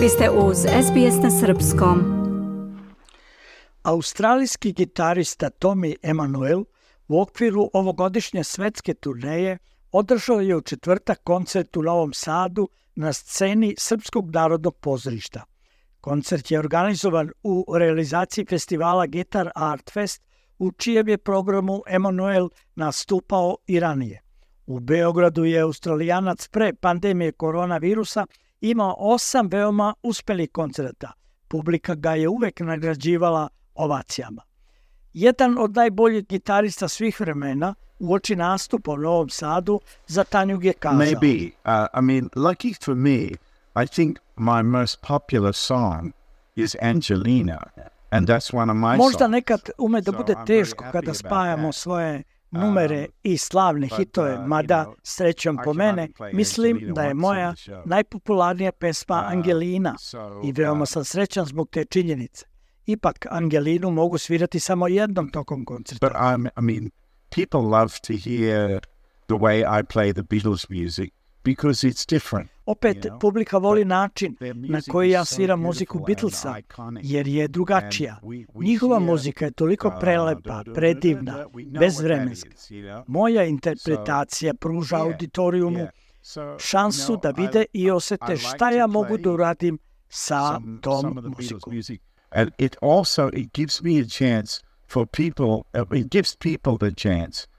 Vi ste uz SBS na Srpskom. Australijski gitarista Tommy Emanuel u okviru ovogodišnje svetske turneje održao je u četvrtak koncert u Novom Sadu na sceni Srpskog narodnog pozorišta. Koncert je organizovan u realizaciji festivala Guitar Art Fest, u čijem je programu Emanuel nastupao i ranije. U Beogradu je australijanac pre pandemije koronavirusa imao osam veoma uspelih koncerta. Publika ga je uvek nagrađivala ovacijama. Jedan od najboljih gitarista svih vremena u oči nastupa u Novom Sadu za Tanjug je kazao. Maybe. Uh, I mean, lucky for me, I think my most popular song is Angelina. And that's one of my Možda nekad ume da bude teško kada spajamo svoje numere i slavne but, hitove, mada srećom po mene, mislim da je moja najpopularnija pesma Angelina. i veoma sam srećan zbog te činjenice. Ipak Angelinu mogu svirati samo jednom tokom koncerta. But I'm, I mean, people love to hear the way I play the Beatles music because it's different. Opet, publika voli način na koji ja sviram muziku Beatlesa, jer je drugačija. Njihova muzika je toliko uh, prelepa, predivna, bezvremenska. Moja interpretacija pruža auditorijumu šansu da vide i osete šta ja mogu da uradim sa tom muzikom. And it also it gives me a chance for people, it gives people the chance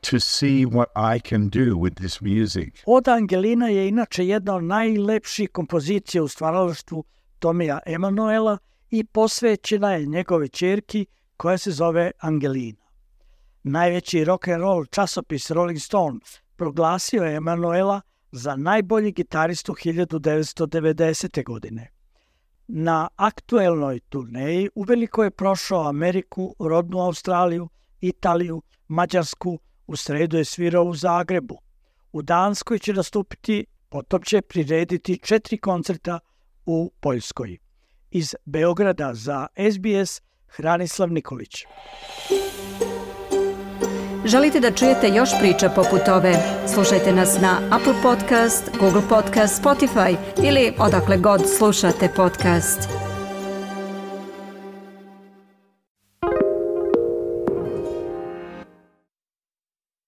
to see what I can do with this music. Oda Angelina je inače jedna od najlepših kompozicija u stvaralaštvu Tomija Emanuela i posvećena je njegove čerki koja se zove Angelina. Najveći rock and roll časopis Rolling Stone proglasio je Emanuela za najbolji gitaristu 1990. godine. Na aktuelnoj turneji uveliko je prošao Ameriku, rodnu Australiju, Italiju, Mađarsku, u sredu je svirao u Zagrebu. U Danskoj će nastupiti, potom će prirediti četiri koncerta u Poljskoj. Iz Beograda za SBS Hranislav Nikolić. Želite da čujete još priča poput ove? Slušajte nas na Apple Podcast, Google Podcast, Spotify ili odakle god slušate podcast.